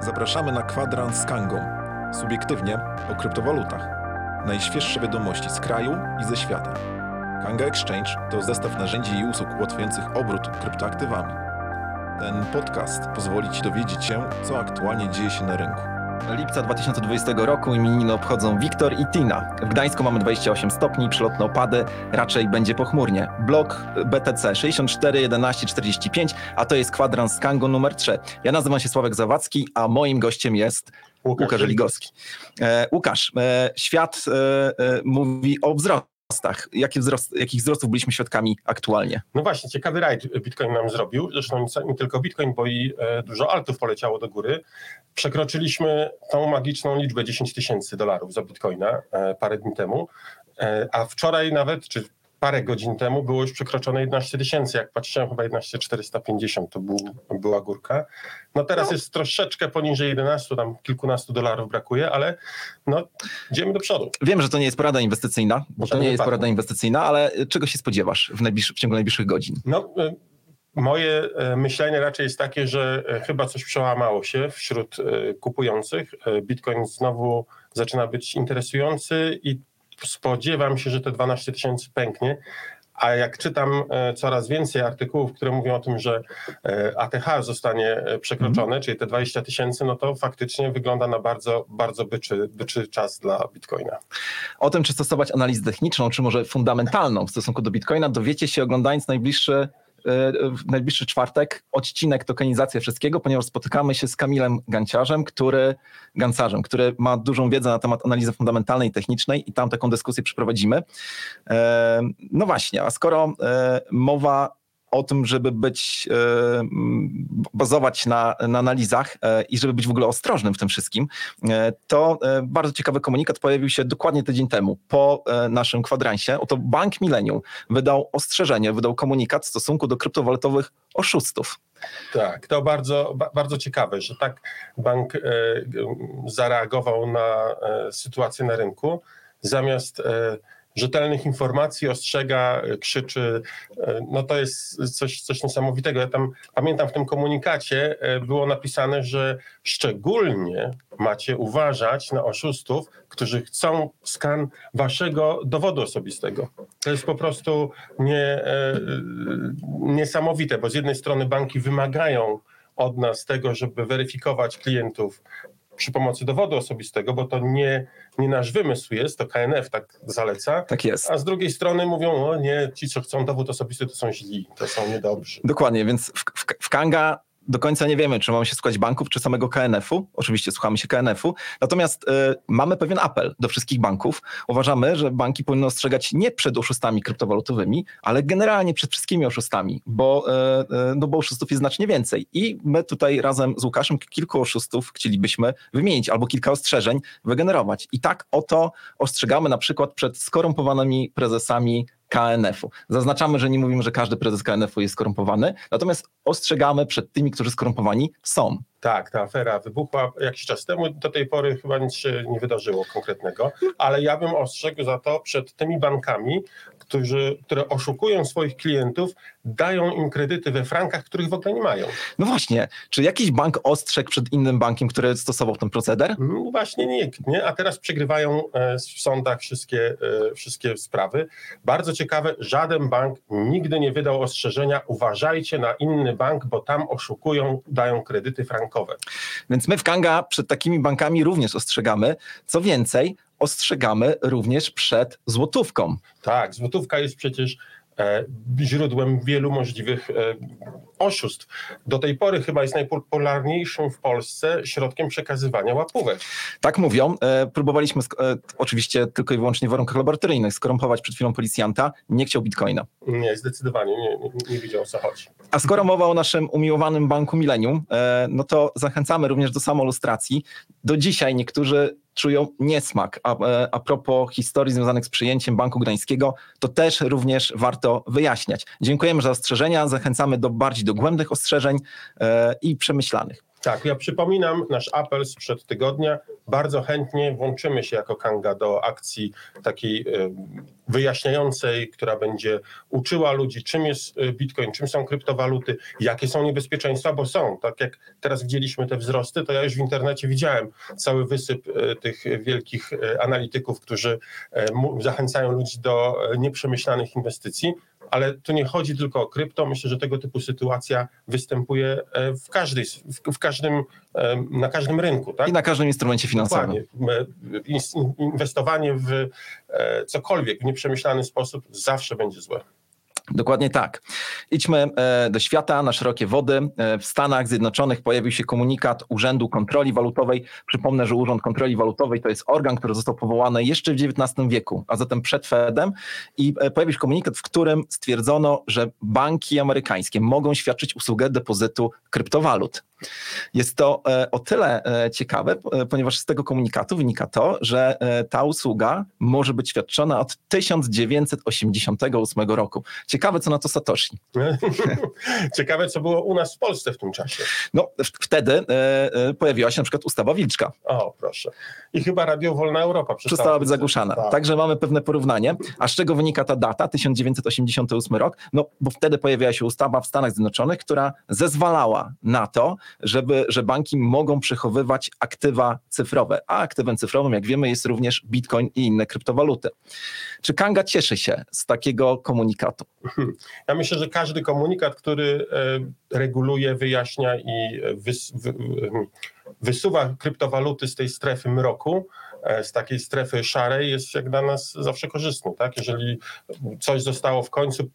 Zapraszamy na kwadrans z Kangą. Subiektywnie o kryptowalutach. Najświeższe wiadomości z kraju i ze świata. Kanga Exchange to zestaw narzędzi i usług ułatwiających obrót kryptoaktywami. Ten podcast pozwoli Ci dowiedzieć się, co aktualnie dzieje się na rynku. Lipca 2020 roku imieniny obchodzą Wiktor i Tina. W Gdańsku mamy 28 stopni, przelotne opady, raczej będzie pochmurnie. Blok BTC 64 11 45, a to jest kwadrans Kango numer 3. Ja nazywam się Sławek Zawadzki, a moim gościem jest Łukasz, Łukasz Żeligowski. E, Łukasz, e, świat e mówi o wzroście wzrostach. Jakie wzrost, jakich wzrostów byliśmy świadkami aktualnie? No właśnie, ciekawy rajd Bitcoin nam zrobił. Zresztą nie tylko Bitcoin, bo i e, dużo altów poleciało do góry. Przekroczyliśmy tą magiczną liczbę 10 tysięcy dolarów za Bitcoina e, parę dni temu. E, a wczoraj nawet, czy parę godzin temu było już przekroczone 11 tysięcy. Jak patrzyłem, chyba 11 450 to był, była górka. No teraz no. jest troszeczkę poniżej 11, tam kilkunastu dolarów brakuje, ale no idziemy do przodu. Wiem, że to nie jest porada inwestycyjna, bo to nie jest porada inwestycyjna, ale czego się spodziewasz w, w ciągu najbliższych godzin? No, y, Moje y, myślenie raczej jest takie, że y, chyba coś przełamało się wśród kupujących. Bitcoin znowu zaczyna być interesujący i spodziewam się, że te 12 tysięcy pęknie. A jak czytam e, coraz więcej artykułów, które mówią o tym, że e, ATH zostanie e, przekroczone, mm. czyli te 20 tysięcy, no to faktycznie wygląda na bardzo, bardzo byczy, byczy czas dla Bitcoina. O tym, czy stosować analizę techniczną, czy może fundamentalną w stosunku do Bitcoina, dowiecie się oglądając najbliższy w najbliższy czwartek odcinek tokenizacja wszystkiego, ponieważ spotykamy się z Kamilem Ganciarzem, który, Gancarzem, który ma dużą wiedzę na temat analizy fundamentalnej i technicznej i tam taką dyskusję przeprowadzimy. E, no właśnie, a skoro e, mowa o tym, żeby być, e, bazować na, na analizach e, i żeby być w ogóle ostrożnym w tym wszystkim, e, to bardzo ciekawy komunikat pojawił się dokładnie tydzień temu po naszym kwadransie. Oto Bank Millennium wydał ostrzeżenie, wydał komunikat w stosunku do kryptowalutowych oszustów. Tak, to bardzo, bardzo ciekawe, że tak bank zareagował na sytuację na rynku. Zamiast rzetelnych informacji, ostrzega, krzyczy. E, no to jest coś, coś niesamowitego. Ja tam pamiętam w tym komunikacie e, było napisane, że szczególnie macie uważać na oszustów, którzy chcą skan waszego dowodu osobistego. To jest po prostu nie, e, niesamowite, bo z jednej strony banki wymagają od nas tego, żeby weryfikować klientów przy pomocy dowodu osobistego, bo to nie, nie nasz wymysł jest, to KNF tak zaleca. Tak jest. A z drugiej strony mówią, o nie, ci co chcą dowód osobisty to są źli, to są niedobrzy. Dokładnie, więc w, w, w Kanga do końca nie wiemy, czy mamy się słuchać banków, czy samego KNF-u. Oczywiście słuchamy się KNF-u. Natomiast y, mamy pewien apel do wszystkich banków. Uważamy, że banki powinny ostrzegać nie przed oszustami kryptowalutowymi, ale generalnie przed wszystkimi oszustami, bo, y, y, no bo oszustów jest znacznie więcej. I my tutaj razem z Łukaszem kilku oszustów chcielibyśmy wymienić albo kilka ostrzeżeń wygenerować. I tak oto ostrzegamy na przykład przed skorumpowanymi prezesami KNF-u. Zaznaczamy, że nie mówimy, że każdy prezes KNF-u jest skorumpowany, natomiast ostrzegamy przed tymi, którzy skorumpowani są. Tak, ta afera wybuchła jakiś czas temu. Do tej pory chyba nic się nie wydarzyło konkretnego, ale ja bym ostrzegł za to przed tymi bankami, którzy, które oszukują swoich klientów, dają im kredyty we frankach, których w ogóle nie mają. No właśnie, czy jakiś bank ostrzegł przed innym bankiem, który stosował ten proceder? No właśnie nikt, nie? A teraz przegrywają e, w sądach wszystkie, e, wszystkie sprawy. Bardzo ciekawe, żaden bank nigdy nie wydał ostrzeżenia, uważajcie na inny bank, bo tam oszukują, dają kredyty frankowe. Więc my w Kanga przed takimi bankami również ostrzegamy. Co więcej, ostrzegamy również przed złotówką. Tak, złotówka jest przecież E, źródłem wielu możliwych e, oszustw. Do tej pory chyba jest najpopularniejszym w Polsce środkiem przekazywania łapówek. Tak mówią. E, próbowaliśmy oczywiście tylko i wyłącznie w warunkach laboratoryjnych skorumpować przed chwilą policjanta. Nie chciał bitcoina. Nie, zdecydowanie nie, nie, nie widział o co chodzi. A skoro mowa o naszym umiłowanym banku Millennium, no to zachęcamy również do samolustracji. Do dzisiaj niektórzy czują niesmak. A, e, a propos historii związanych z przyjęciem Banku Gdańskiego, to też również warto wyjaśniać. Dziękujemy za ostrzeżenia, zachęcamy do bardziej dogłębnych ostrzeżeń e, i przemyślanych. Tak, ja przypominam nasz apel sprzed tygodnia. Bardzo chętnie włączymy się jako Kanga do akcji takiej e, wyjaśniającej, która będzie uczyła ludzi, czym jest e, Bitcoin, czym są kryptowaluty, jakie są niebezpieczeństwa, bo są. Tak jak teraz widzieliśmy te wzrosty, to ja już w internecie widziałem cały wysyp e, tych wielkich analityków, którzy zachęcają ludzi do nieprzemyślanych inwestycji. Ale tu nie chodzi tylko o krypto. Myślę, że tego typu sytuacja występuje e, w, każdej, w, każdym, na każdym rynku. Tak? I na każdym instrumencie finansowym. Dokładnie. E, Inwestowanie w e, cokolwiek w nieprzemyślany sposób zawsze będzie złe. Dokładnie tak. Idźmy e, do świata, na szerokie wody. E, W Stanach Zjednoczonych pojawił się komunikat Urzędu Kontroli Walutowej. Przypomnę, że Urząd Kontroli Walutowej to jest organ, który został powołany jeszcze w XIX wieku, a zatem przed Fedem. I e, pojawił się komunikat, w którym stwierdzono, że banki amerykańskie mogą świadczyć usługę depozytu kryptowalut. Jest to o tyle ciekawe, ponieważ z tego komunikatu wynika to, że ta usługa może być świadczona od 1988 roku. Ciekawe, co na to Satoshi. Ciekawe, co było u nas w Polsce w tym czasie. No, wtedy e, e, pojawiła się na przykład ustawa Wilczka. O, proszę. I chyba Radio Wolna Europa Przestała być zagłuszana. Tak. Także mamy pewne porównanie. A z czego wynika ta data, 1988 rok? No, bo wtedy pojawiła się ustawa w Stanach Zjednoczonych, która zezwalała na to, żeby, że banki mogą przechowywać aktywa cyfrowe. A aktywem cyfrowym, jak wiemy, jest również bitcoin i inne kryptowaluty. Czy Kanga cieszy się z takiego komunikatu? Ja myślę, że każdy komunikat, który e, reguluje, wyjaśnia i e, wys, wy, wy- wysuwa kryptowaluty z tej strefy mroku, e, z takiej strefy szarej, jest jak dla nas zawsze korzystny. Tak? Jeżeli coś zostało w końcu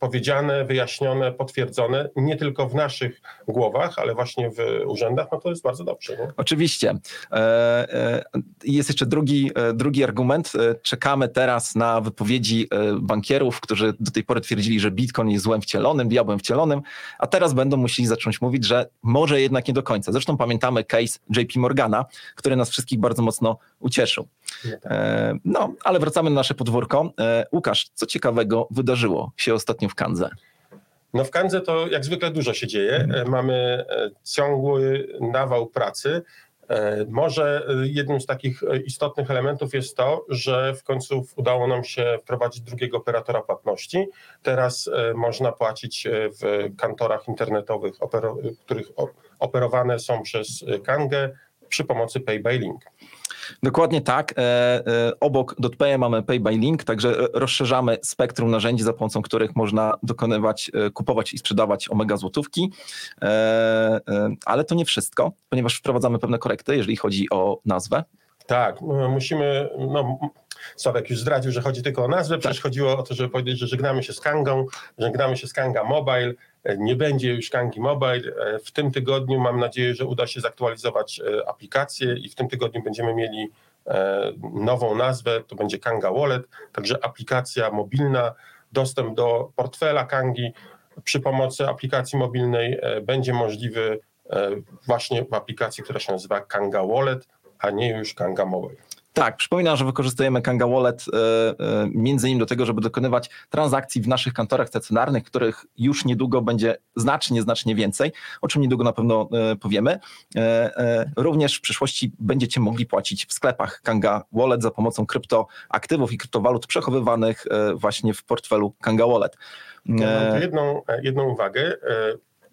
powiedziane, wyjaśnione, potwierdzone, nie tylko w naszych głowach, ale właśnie w urzędach, no to jest bardzo dobrze. Nie? Oczywiście. E, e, Jest jeszcze drugi, e, drugi argument. Czekamy teraz na wypowiedzi bankierów, którzy do tej pory twierdzili, że Bitcoin jest złem wcielonym, diabłem wcielonym, a teraz będą musieli zacząć mówić, że może jednak nie do końca. Zresztą pamiętamy case JP Morgana, który nas wszystkich bardzo mocno ucieszył. E, No, ale wracamy na nasze podwórko. E, Łukasz, co ciekawego wydarzyło się ostatnio w Kandze? No w Kandze to jak zwykle dużo się dzieje. E, Mamy ciągły nawał pracy. Może jednym z takich istotnych elementów jest to, że w końcu udało nam się wprowadzić drugiego operatora płatności. Teraz można płacić w kantorach internetowych, których operowane są przez Kangę przy pomocy Pay by Link. Dokładnie tak. E, e, Obok DotPay mamy Pay by Link, także rozszerzamy spektrum narzędzi, za pomocą których można dokonywać, e, kupować i sprzedawać omega złotówki. Ale to nie wszystko, ponieważ wprowadzamy pewne korekty, jeżeli chodzi o nazwę. Tak, musimy. No, Sławek już zdradził, że chodzi tylko o nazwę. Przecież chodziło o to, żeby powiedzieć, że żegnamy się z Kangą, żegnamy się z Kanga Mobile. Nie będzie już Kangi Mobile. E, W tym tygodniu mam nadzieję, że uda się zaktualizować e, aplikację i w tym tygodniu będziemy mieli e, nową nazwę. To będzie Kanga Wallet, także aplikacja mobilna, dostęp do portfela Kangi przy pomocy aplikacji mobilnej będzie możliwy właśnie w aplikacji, która się nazywa Kanga Wallet, a nie już Kanga Mobile. Tak, przypominam, że wykorzystujemy Kanga Wallet e, między innymi do tego, żeby dokonywać transakcji w naszych kantorach stacjonarnych, których już niedługo będzie znacznie, znacznie więcej, o czym niedługo na pewno e, powiemy. Również w przyszłości będziecie mogli płacić w sklepach Kanga Wallet za pomocą kryptoaktywów i kryptowalut przechowywanych właśnie w portfelu Kanga Wallet. Jedną, jedną uwagę.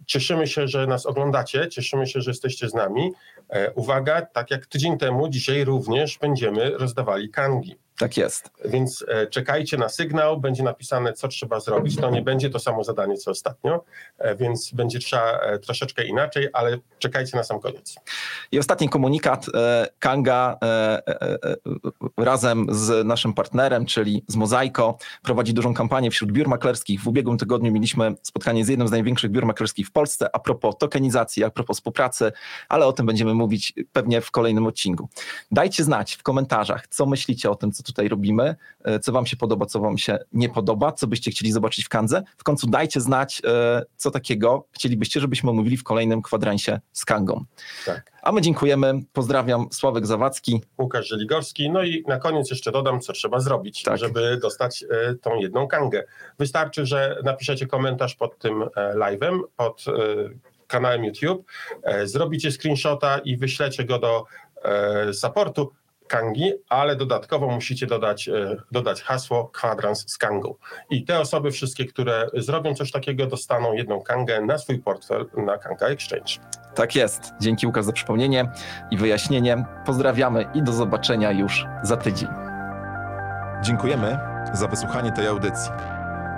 Cieszymy się, że nas oglądacie, cieszymy się, że jesteście z nami. E, Uwaga, tak jak tydzień temu, dzisiaj również będziemy rozdawali kangi. Tak jest. Więc e, czekajcie na sygnał, będzie napisane, co trzeba zrobić. To nie będzie to samo zadanie, co ostatnio, e, więc będzie trzeba troszeczkę inaczej, ale czekajcie na sam koniec. I ostatni komunikat. Kanga razem z naszym partnerem, czyli z Mozaiko, prowadzi dużą kampanię wśród biur maklerskich. W ubiegłym tygodniu mieliśmy spotkanie z jednym z największych biur maklerskich w Polsce a propos tokenizacji, a propos współpracy, ale o tym będziemy mówić pewnie w kolejnym odcinku. Dajcie znać w komentarzach, co myślicie o tym, co tutaj robimy, e, co wam się podoba, co wam się nie podoba, co byście chcieli zobaczyć w Kandze. W końcu dajcie znać, e, co takiego chcielibyście, żebyśmy omówili w kolejnym kwadransie z Kangą. Tak. A my dziękujemy. Pozdrawiam Sławek Zawadzki. Łukasz Żeligowski. No i na koniec jeszcze dodam, co trzeba zrobić, Tak. żeby dostać e, tą jedną kangę. Wystarczy, że napiszecie komentarz pod tym live'em, pod kanałem YouTube, e, zrobicie screenshota i wyślecie go do e, supportu Kangi, ale dodatkowo musicie dodać, e, dodać hasło kwadrans z Kangą. I te osoby wszystkie, które zrobią coś takiego, dostaną jedną Kangę na swój portfel na Kanga Exchange. Tak jest. Dzięki Łukasz za przypomnienie i wyjaśnienie. Pozdrawiamy i do zobaczenia już za tydzień. Dziękujemy za wysłuchanie tej audycji.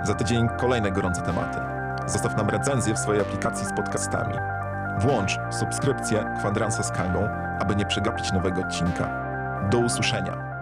Za tydzień kolejne gorące tematy. Zostaw nam recenzję w swojej aplikacji z podcastami. Włącz subskrypcję Kwadransa z Kangą, aby nie przegapić nowego odcinka. Do usłyszenia.